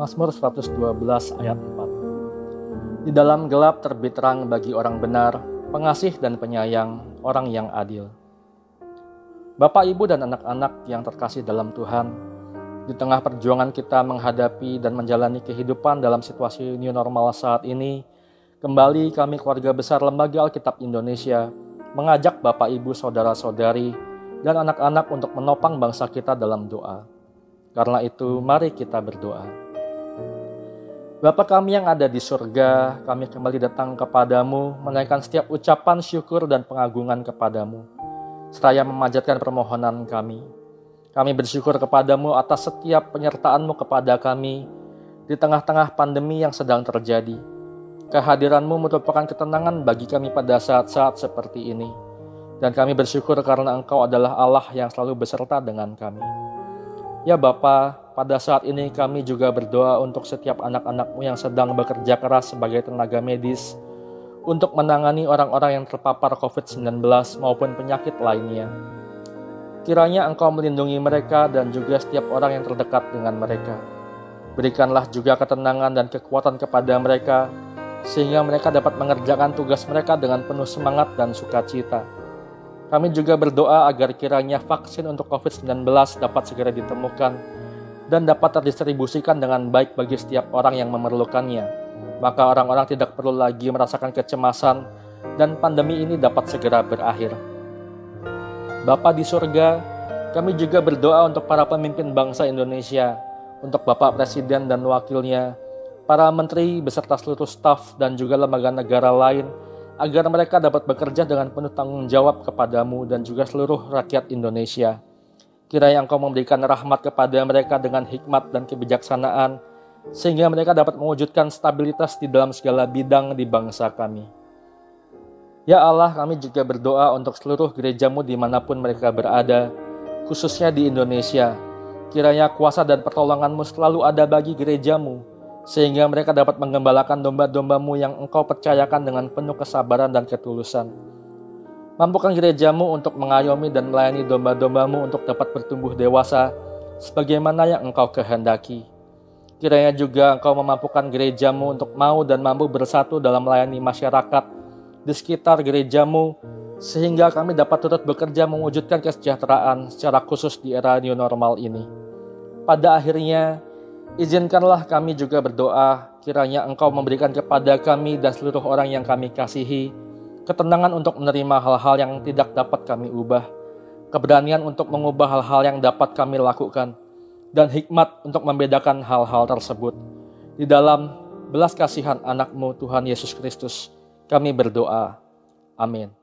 Mazmur 112 ayat 4. Di dalam gelap terbit terang bagi orang benar, pengasih dan penyayang, orang yang adil. Bapak, Ibu, dan anak-anak yang terkasih dalam Tuhan, di tengah perjuangan kita menghadapi dan menjalani kehidupan dalam situasi new normal saat ini, kembali kami keluarga besar Lembaga Alkitab Indonesia mengajak Bapak, Ibu, Saudara-saudari, dan anak-anak untuk menopang bangsa kita dalam doa. Karena itu, mari kita berdoa. Bapa kami yang ada di surga, kami kembali datang kepadamu, menaikkan setiap ucapan syukur dan pengagungan kepadamu, seraya memanjatkan permohonan kami. Kami bersyukur kepadamu atas setiap penyertaanmu kepada kami di tengah-tengah pandemi yang sedang terjadi. Kehadiranmu merupakan ketenangan bagi kami pada saat-saat seperti ini. Dan kami bersyukur karena Engkau adalah Allah yang selalu beserta dengan kami. Ya Bapa, pada saat ini kami juga berdoa untuk setiap anak-anakmu yang sedang bekerja keras sebagai tenaga medis untuk menangani orang-orang yang terpapar COVID-19 maupun penyakit lainnya. Kiranya Engkau melindungi mereka dan juga setiap orang yang terdekat dengan mereka. Berikanlah juga ketenangan dan kekuatan kepada mereka, sehingga mereka dapat mengerjakan tugas mereka dengan penuh semangat dan sukacita. Kami juga berdoa agar kiranya vaksin untuk COVID-19 dapat segera ditemukan dan dapat terdistribusikan dengan baik bagi setiap orang yang memerlukannya. Maka orang-orang tidak perlu lagi merasakan kecemasan dan pandemi ini dapat segera berakhir. Bapa di surga, kami juga berdoa untuk para pemimpin bangsa Indonesia, untuk Bapak Presiden dan wakilnya, para menteri beserta seluruh staf dan juga lembaga negara lain agar mereka dapat bekerja dengan penuh tanggung jawab kepadamu dan juga seluruh rakyat Indonesia. Kiranya Engkau memberikan rahmat kepada mereka dengan hikmat dan kebijaksanaan, sehingga mereka dapat mewujudkan stabilitas di dalam segala bidang di bangsa kami. Ya Allah, kami juga berdoa untuk seluruh gerejamu di mana pun mereka berada, khususnya di Indonesia. Kiranya kuasa dan pertolonganmu selalu ada bagi gerejamu, sehingga mereka dapat mengembalakan domba-dombamu yang engkau percayakan dengan penuh kesabaran dan ketulusan. Mampukan gerejamu untuk mengayomi dan melayani domba-dombamu untuk dapat bertumbuh dewasa sebagaimana yang engkau kehendaki. Kiranya juga engkau memampukan gerejamu untuk mau dan mampu bersatu dalam melayani masyarakat di sekitar gerejamu sehingga kami dapat turut bekerja mewujudkan kesejahteraan secara khusus di era new normal ini. Pada akhirnya, Izinkanlah kami juga berdoa, kiranya Engkau memberikan kepada kami dan seluruh orang yang kami kasihi, ketenangan untuk menerima hal-hal yang tidak dapat kami ubah, keberanian untuk mengubah hal-hal yang dapat kami lakukan, dan hikmat untuk membedakan hal-hal tersebut. Di dalam belas kasihan anakmu Tuhan Yesus Kristus, kami berdoa. Amin.